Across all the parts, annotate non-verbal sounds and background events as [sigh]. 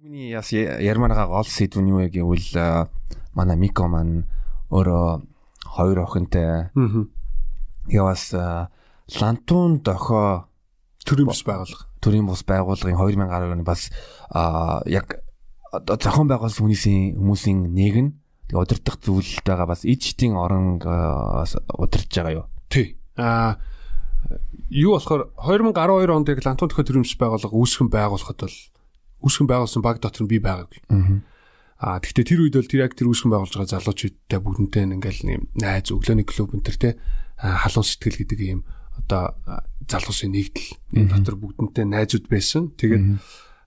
Миний яс ярмааргаа гол сэдв нь юу вэ гэвэл манай Мико маань өөрөө хоёр охинтой. Аа. Яваас Лантун дохоо төрийн бус байгуулга. Төрийн бус байгууллагын 2010 оны бас яг зохион байгуулсан хүмүүсийн хүмүүсийн нэг нь удирдах зүйлд байгаа бас ичтийн орон удирдах байгаа юу? Тий. Аа юу болохоор 2012 онд яг Лантун дохоо төрийн бус байгууллага үүсгэн байгуулахад бол үүсгэн байгуулсан баг дотор нь би байгаагүй. Аа гэхдээ тэр үед бол тэр яг тэр үүсгэн байгуулж байгаа залуучуудтай бүгднтэй ингээл нэм найз өглөөний клуб энэ төр те халуун сэтгэл гэдэг юм одоо залуусын нэгдэл дотор бүгднтэй найзууд байсан. Тэгээд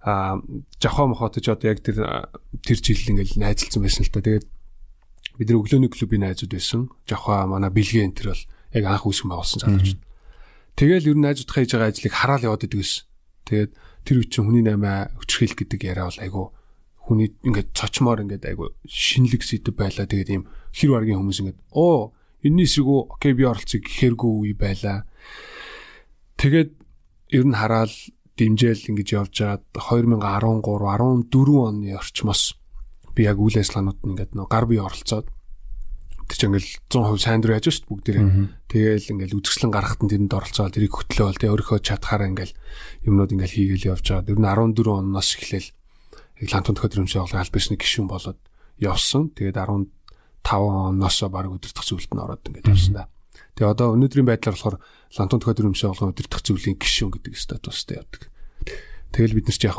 аа жахоо мохотож одоо яг тэр тэр жил ингээл найзалсан байсан л та. Тэгээд бид нар өглөөний клубын найзууд байсан. Жахоо манай бэлгээ энэ төр бол яг анх үүсгэн байгуулсан залуучууд. Тэгэл ер нь найзуудтай хийж байгаа ажлыг хараал яваад идэг байсан. Тэгээд тэр үе чинь хүний наймаа өчрхийлэх гэдэг яриа бол айгу хүний ингээд цочмоор ингээд айгу шинэлэг сэдв байлаа. Тэгээд ийм хэр баргийн хүмүүс ингээд оо энэний эсрэгөө окей би оролцъё гэхэргүй үе байлаа. Тэгээд ер нь хараал дэмжээл ингэж явж байгаад 2013 14 оны орчмоос би яг үйл ажиллагаанууд нь ингээд нөө гар бие оролцоод тэг чи ингээл 100% сайн дурын яаж шүү дээ бүгдээрээ. Тэгээл ингээл үзэсгэлэн гаргахад нь тэрэнд оролцоод тэрийг хөтлөөл тэг өөрийнхөө чадхаараа ингээл юмнууд ингээл хийгээл явж байгаа. Тэр нь 14 оноос эхлээл яг лантон төхөдрөмсөө олгоо албасны гишүүн болоод явсан. Тэгээд 15 оноос баг өдөртөх зүйлд нь ороод ингээд явсан да. Тэгээ одоо өнөөдрийн байдлаар болохоор лантон төхөдрөмсөө олгоо өдөртөх зүйлийн гишүүн гэдэг статустай явдаг. Тэгэл бид нар ч яг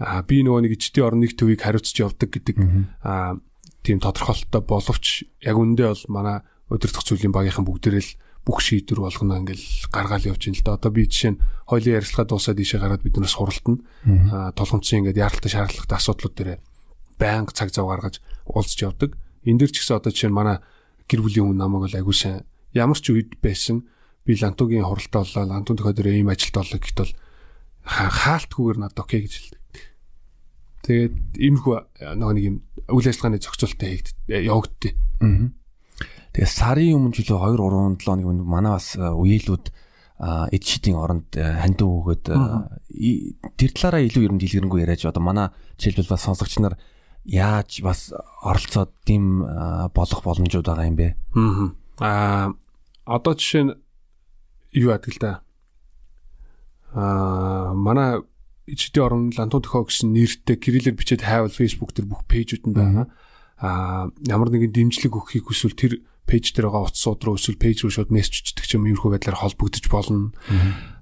аа би нөгөө нэг ичтийн орны нэг төвийг хариуцж явдаг гэдэг аа тийм тодорхойлолттой боловч яг үндэ бол манай өдөртөх зүйлийн багийнхан бүгдээрээ л бүх шийдвэр болгоно ингээл гаргаал явж ин л да. Одоо би жишээ нь хоёлын ярилцлага дуусаад ийшээ гараад бид нараас хуралдана. Аа тулгымцсан ингээд яаралтай шаардлагатай асуудлууд дээр байнга цаг зав гаргаж уулзч явдаг. Энд дэр ч гэсэн одоо жишээ нь манай гэр бүлийн хүн намайг бол агүй сайн ямар ч үед байсан би лантугийн хуралтай боллоо лантун төхөө дээр ийм ажилт боллоо гэхэд бол хаалтгүйгээр надад окей гэж хэлдэг. Тэгээд иймэрхүү нөгөө нэг юм үйл ажиллагааны зохицуулттай хийгд явагдтыг. Тэгээд сарын өмнө жилөө 2 3 7 оны манай бас үеэлүүд эд шидийн оронд хандив өгөөд тэр талаараа илүү ер нь дэлгэрэнгүй яриач одоо манай жишээлбэл бас сонсогч нар яаж бас оролцоод тийм болох боломжууд байгаа юм бэ? Аа одоо жишээ нь юу яадаг л да. Аа манай ичдийн орон лантуу төхөө гэсэн нэртэй кириллээр бичээд хайвал фейсбુક дээр бүх пэйжүүд нь байгаа. Аа ямар нэгэн дэмжлэг өгөхийг хүсвэл тэр пэйж дээр байгаа утсууд руу эсвэл пэйж руу шууд мессеж өчтдөг ч юм иймэрхүү байдлаар холбогдож болно.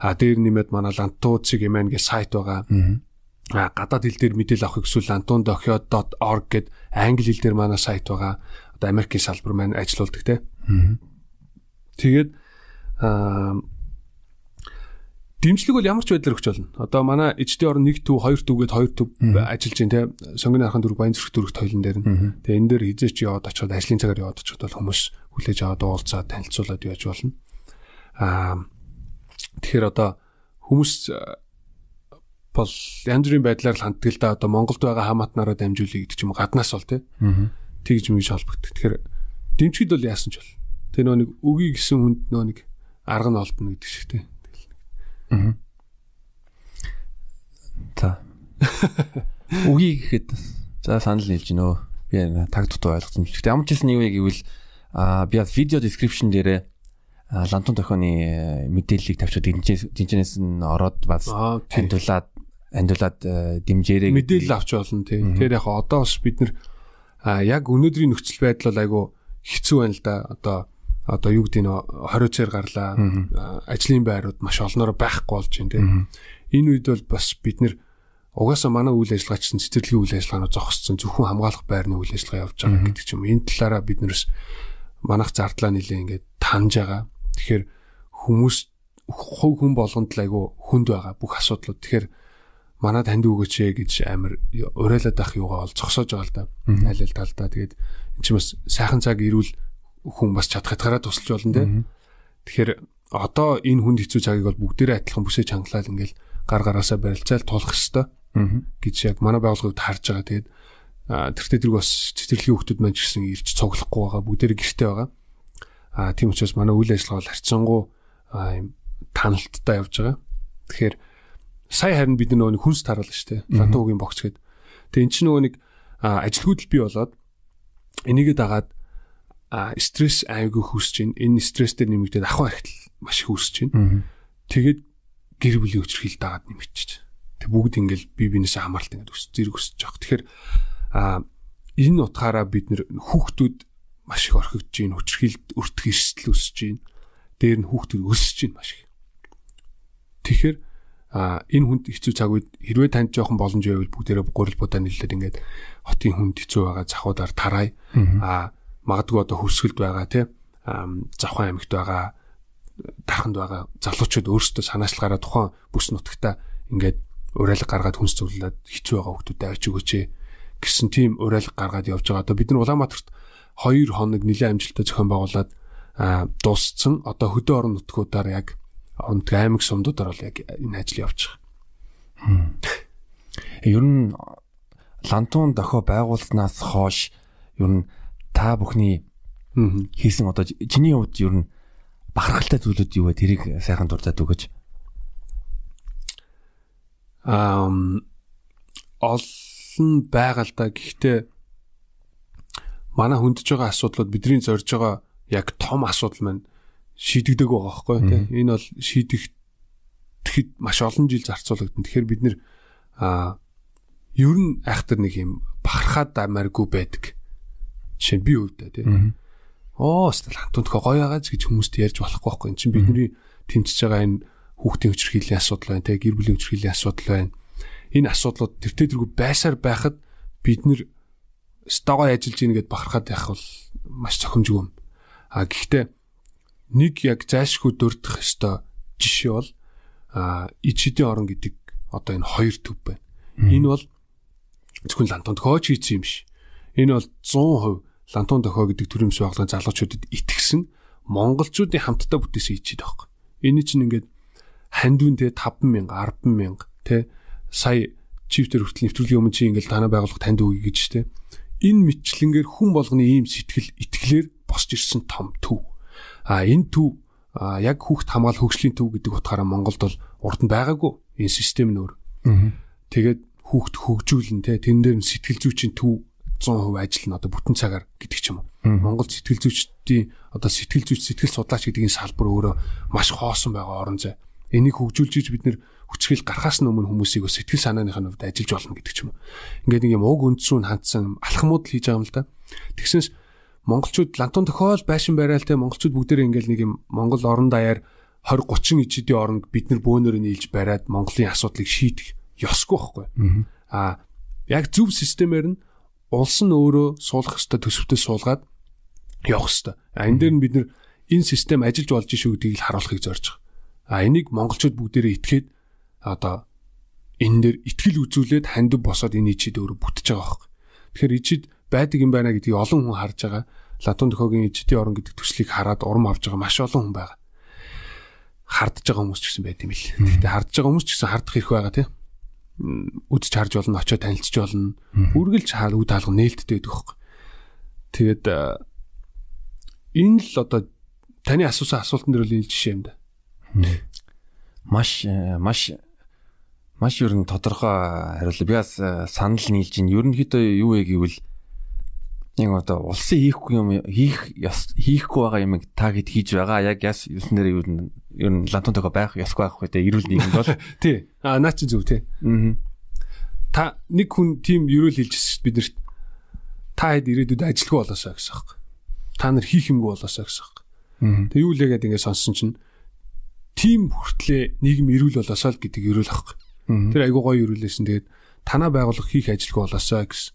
Аа дээр нэмээд манай лантуу цэг юмэн гэ сайт байгаа. Аа гадаад хэл дээр мэдээлэл авахыг эсвэл lantundohyo.org гэд англи хэл дээр манай сайт байгаа. Одоо Америкийн салбар маань ажилуулдаг те. Тэгээд аа дэмжлэг бол ямар ч байдлаар өгч болно. Одоо манай HD орн 1 төв 2 төв гээд 2 төв ажиллаж байна те. Сонгоны архан дөрөв баян зэрэг дөрөвт хоёлын дээр нь. Тэгээ энэ дээр хизээч яваад очиод ажлын цагаар яваад очиод бол хүмүүс хүлээж аваад уулзаад танилцуулаад яаж болно. Аа тэгэхээр одоо хүмүүс бол янз бүрийн байдлаар л ханддаг л да одоо Монголд байгаа хамаатнараа дамжуулъя гэдэг ч юм гаднаас бол тий. Тэгж мэгж холбогддог. Тэгэхээр дэмжихэд бол яасан ч бол. Тэр нөө нэг үгүй гэсэн хүнд нөө нэг арга нь олдно гэдэг шиг тий. Аа. За. Үгүй гэхэд за санал нийлж гинөө. Би таг дутуу ойлгосон. Гэхдээ ямар ч хэлсэн юу гэвэл аа би бас видео description дээрээ лантун тохионы мэдээллийг тавьчихад дэнчнээс нь ороод бас хандуулаад хандуулаад дэмжээрэй мэдээлэл авч болно тийм. Тэгэхээр яг одоо бас бид нэр яг өнөөдрийн нөхцөл байдал бол айгу хэцүү байна л да. Одоо одоо юу гэдэг нь 20 цаар гарлаа. Ажлын байрууд маш олноор байхгүй болж байна тийм. Энэ үед бол бас бид нэр угаасаа манай үйл ажиллагаач цэцэрлэгийн үйл ажиллагаанууд зогссон зөвхөн хамгаалах байрны үйл ажиллагаа явж байгаа гэдэг ч юм. Энэ талаараа бид нэрс манах зардлаа нилээ ингээд таньж байгаа. Тэгэхээр хүмүүс хувь хүн болгонд л айгу хүнд байгаа бүх асуудлууд. Тэгэхээр манай танд өгөөч ээ гэж амар уриалаад ах юугаа бол зогсоож байгаа л да. Аль аль талдаа. Тэгээд эн чинь бас сайхан цаг ирүүл хүн бас чадах хатгаараа тусалж болно те. Тэгэхээр одоо энэ хүнд хэцүү цагийг бол бүгдээрээ адилхан бүсэж хангалал ингээл гар гараасаа барилцаал тулах хэвээр гэж яг манай байгууллагууд харж байгаа. Тэгээд тэртээ тэрг бас цэцэрлэгийн хүмүүс маань ч гэсэн ирж цуглахгүй байгаа. Бүгдээрээ гэртээ байгаа. Аа тийм учраас манай үйл ажиллагаа бол харьцангуй ийм таналттай явж байгаа. Тэгэхээр сая харин бид нөгөө хүнс таруулсан шүү дээ. Лантуугийн богц гэдэг. Тэгээ эн чинь нөгөө нэг ажилгүйдэл бий болоод энийгээ дагаад стресс аягүй хүсэж байна. Энэ стресстэй нэмэгдээд ахуй архитал маш их үүсэж байна. Тэгээд гэр бүлийн хүчрхийл дагаад нэмэгдчихэж. Бүгд ингээл бие биенээсээ хамааралт ингээд өс зэрэг өсөж байгаа. Тэгэхээр а энэ утгаараа бид нэр хүүхдүүд маш их орхигдож байна. Хүчрхийлд өртөх эрсдэл өсөж байна. Дээр нь хүүхдүүд өсөж байна маш их. Тэгэхээр а энэ хүнд хэцүү цаг үед хэрвээ танд жоохон боломж байвал бүгдээрээ гурил будаа нэлээд ингээд хотын хүнд хэцүү байгаа захуудаар тарай. А магадгүй одоо хөвсгөлд байгаа тий завхан аймагт байгаа дарханд байгаа залуучууд өөрсдөө санаачлаараа тухайн бүс нутагта ингээд уриалга гаргаад хүнс зөвлөлөд хэцүү байгаа хүмүүстэй авч өгөөч гэсэн тийм уриалга гаргаад явж байгаа. Одоо бид нар Улаанбаатарт 2 хоног нэлээд амжилттай зохион байгуулад дууссан. Одоо хөдөө орон нутгуудаар яг онт аймаг сумдуудаар бол яг энэ ажил явж байгаа. Ер нь лантун дохио байгуулснаас хойш ер нь та бүхний хийсэн одоо чиний хувьд ер нь бахархалтай зүйлүүд юу вэ? Тэрийг сайхан дурдаад өгөөч. Аа олон байгаа л да. Гэхдээ манай хүндэж байгаа асуудлууд бидний зорж байгаа яг том асуудал маань шийдэгдэг байгаа байхгүй тийм. Энэ бол шийдэх тэгэхэд маш олон жил зарцуулагдана. Тэгэхээр бид нэр ер нь айхтар нэг юм бахархаад амаргүй байдаг. Жишээ нь би өвдөө тийм оо стил хантундхоо гоё байгаа гэж хүмүүст ярьж болохгүй байхгүй. Энд чинь бидний тэмцэж байгаа энэ хүүхдийн хүчирхийллийн асуудал байна, тэ гэр бүлийн хүчирхийллийн асуудал байна. Энэ асуудлууд тэр тэргүй байсаар байхад бид нэр стогоо ажиллаж ийн гэд бахархаад байх бол маш цохимжгүй юм. А гэхдээ нэг яг зайлшгүй дурдах ёстой жишээ бол а ичидийн орон гэдэг одоо энэ хоёр төв байна. Энэ бол зөвхөн лантонд хооч хийсэн юм биш. Энэ бол 100% лантун дохоо гэдэг төрөмс байгууллагын залуучуудад итгэсэн монголчуудын хамтдаа бүтээсэн ичээд байхгүй. Энэ чинь ингээд хандвинтэй 50000 100000 тэ сая чифтер хүртэл нэвтрүүлгийн өмнө чи ингээд танай байгууллага танд өгье гэж тэ. Энэ мэтлэнгээр хүн болгоны ийм сэтгэл итгэлээр босч ирсэн том төв. А энэ төв яг хүүхд хамгаал хөгжлийн төв гэдэг утгаараа Монголд бол урд нь байгаагүй энэ систем нь өөр. Тэгээд хүүхд хөгжүүлэн тэ тэн дээр нь сэтгэл зүйчийн төв 100% ажил нь одоо бүтэн цагаар гэдэг ч юм уу. Монгол сэтгэл зүйчдийн одоо сэтгэл зүйч сэтгэл судлаач гэдэг энэ салбар өөрөө маш хоосон байгаа орон зай. Энийг хөгжүүлж бид нэр хүчрхийл гарахаас өмнө хүмүүсийг сэтгэл санааныхаа хувьд ажиллаж болно гэдэг ч юм уу. Ингээд нэг юм уг үндсрүү нь хандсан алхмууд л хийж байгаа юм л да. Тэгсэнс монголчууд лантун тохиол байшин бараалтай монголчууд бүгдээрээ ингээд нэг юм монгол орон даяар 20 30 ижидийн оронд бид нар бөөнөр нийлж бариад монголын асуудлыг шийдэх ёсгүй байхгүй. Аа яг зөв системээр нь улс нь өөрөө суулгах ёстой төсөвтөд суулгаад явах ёстой. А энэ дээр нь бид нэр энэ систем ажиллаж болж шүү гэдгийг л харуулахыг зорж байгаа. А энийг монголчууд бүгдээрээ итгээд одоо энэ дээр итгэл үзүүлээд хандив босоод энэ ичид өөрөө бүтэж байгаа байхгүй. Тэгэхээр ичид байдаг юм байна гэдгийг олон хүн харж байгаа. Латун төхөгийн ичидийн орон гэдэг төслийг хараад урам авж байгаа маш олон хүн байгаа. Хардж байгаа хүмүүс ч гэсэн байт юм л. Гэхдээ хардж байгаа хүмүүс ч гэсэн хардах хэрэг байгаа тийм үзэж харж болно, очиод танилцж болно. Үргэлж хаал үд хаалга нээлттэй байдаг хөөх. Тэгээд энэ л одоо таны асуусан асуултан дээр л энэ жишээ юм да. Маш маш маш ер нь тодорхой хариулт. Би бас санал нийлж байна. Ерөнхийдөө юу вэ гэвэл нэг одоо улсын хийхгүй юм хийх хийхгүй байгаа юм та хэд хийж байгаа. Яг яс юуснээр юу ер нь лантун төгөө байх ёсгүй байх гэдэг эрүүл нийгэмд бол [laughs] тий. А наа чи зөв тий. Аа. Та нэг хүн тийм ерөөл хэлжсэн шүү биднэрт та хэд ирээдүйд ажилгүй болоосаа гэсэн юм. Та нар хийх юмгүй болоосаа гэсэн юм. Тэг юу л яагаад ингэ сонссон чинь тийм хүртлээ нийгэм эрүүл болоосаа л гэдэг ерөөл ахгүй. Тэр айгуу гоё ерөөлөөсөн. Тэгээд танаа байгуулах хийх ажилгүй болоосаа гэсэн.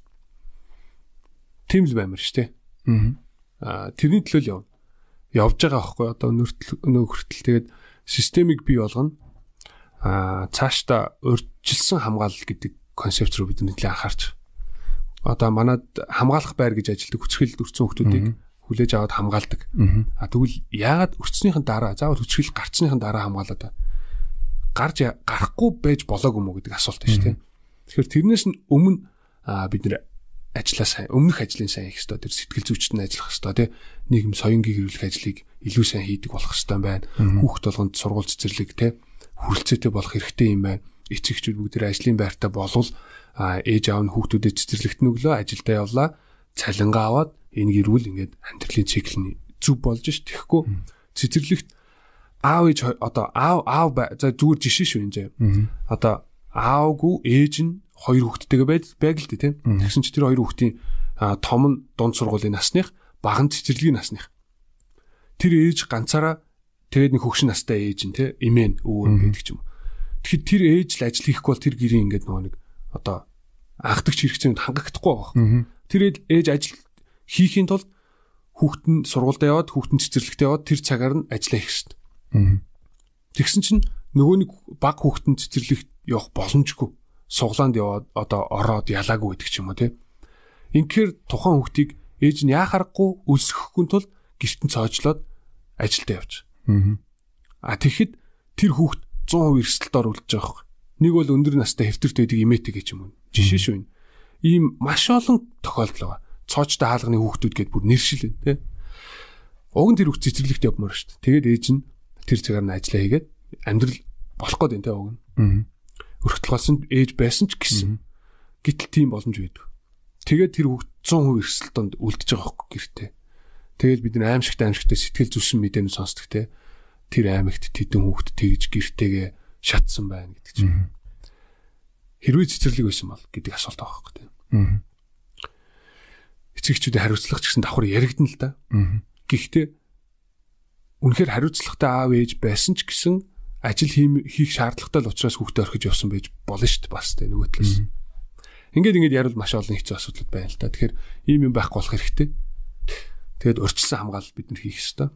Тийм л баймар шүү дээ. Аа тэрний төлөө явна явж байгаа байхгүй одоо өнөө хүртэл тэгээд системийг бий болгоно а цаашдаа урьдчилсан хамгаалал гэдэг концепт руу бид нэлээд анхаарч одоо манад хамгаалах байр гэж ажилдаг хүчрхийлэлд өрцөн хүмүүсийг хүлээж аваад хамгаалдаг. А тэгвэл яагаад өрцснийхэн дараа заавал хүчрхийлэл гарцсныхан дараа хамгаалаад гарч гарахгүй байж болоогүй мүү гэдэг асуулт шүү дээ. Тэгэхээр тэрнээс нь өмнө бид нэр ажиллаа сайн өмнөх ажлын сайн хийх хэрэгтэй тэр сэтгэл зүйчтэн ажиллах хэрэгтэй тий. Нийгэм соёнгийн хэрэглэх ажлыг илүү сайн хийдэг болох хэрэгтэй байна. Хүүхд толгонд сургууль цэцэрлэг тий. Хүрэлцээтэй болох хэрэгтэй юм байна. Эцэгчүүд бүгд тэр ажлын байртаа болвол ээж аав нь хүүхдүүдэд цэцэрлэгт нүглөө ажилдаа явлаа цалингаа аваад энэ гэрүүл ингээд амьдралын цикл нь зүв болж ш тэгэхгүй цэцэрлэгт аав ээж одоо аав аав за зүгээр жишээ шүү энэ. Одоо аавгүй ээж нь хоёр хүүхэдтэйгээ байг л дээ тийм. Тэгсэн чи тэр хоёр хүүхдийн том нь дунд сургуулийн насных, баг нь цэцэрлэгийн насных. Тэр ээж ганцаараа тэгээд нэг хөгшин настай ээж нь тийм имэн өвөө гэдэг ч юм. Тэгэхэд тэр ээж л ажил хийхгүй бол тэр гэрийн ингээд нөгөө нэг одоо анхдагч хэрэгцээнд хангахдахгүй байгаа. Тэр ээж ажил хийхийн тулд хүүхэд нь сургуульд яваад хүүхэд нь цэцэрлэгт яваад тэр цагаар нь ажиллаа хийх хэрэгтэй. Тэгсэн чинь нөгөө нэг баг хүүхэд нь цэцэрлэгт явах боломжгүй. Суглаанд яваад одоо ороод ялаагүй гэдэг ч юм уу тий. Инхээр тухайн хүүхдийг ээж нь яхаарахгүй өлсөхгүй тул гэрт нь цоожлоод ажилдаа явж. Аа тэгэхэд тэр хүүхд 100% эрсдэлтээр үлдэж байгаа юм. Нэг бол өндөр настай хэвтэрт байдаг имээтэй гэж юм уу. Жишээ шүү энэ. Ийм маш олон тохиолдол байгаа. Цоочтой хаалганы хүүхдүүд гэдээ бүр нэршил байна тий. Уг нь тэр хүүхд цэцэрлэгт явмаар шүү дээ. Тэгээд ээж нь тэр цагаар нь ажиллаа хийгээд амьдрал болох гээд энэ тий уг нь. Өрхтөл болсон ээж байсан ч гэсэн. Гэтэл тийм боломж байдаг. Тэгээд тэр хүүхд 100% эрсдэлтөнд үлдэж байгаа хөөхгүй гэртээ. Тэгэл бид нэр аимшигт аимшигтээ сэтгэл зүсэн мэдээнэ сонсдог те. Тэр аймагт тэдэн хүүхд тэгж гэртээгээ шатсан байна гэдэг чинь. Хэрвээ цэцэрлэг байсан бол гэдэг асуулт байгаа хөөхгүй те. Эцэгчүүдийн хариуцлага ч гэсэн давхар яригдана л да. Гэхдээ үнэхээр хариуцлагатай аав ээж байсан ч гэсэн ажил хийх шаардлагатай л учраас хүүхдээ орхиж явсан байж болно шүү дээ бас тэ нөгөө талаас. Ингээд ингээд ярил маш олон хэцүү асуудал байна л да. Тэгэхээр ийм юм байхгүй болох хэрэгтэй. Тэгээд урьдчилан хамгаалал бид нар хийх ёстой.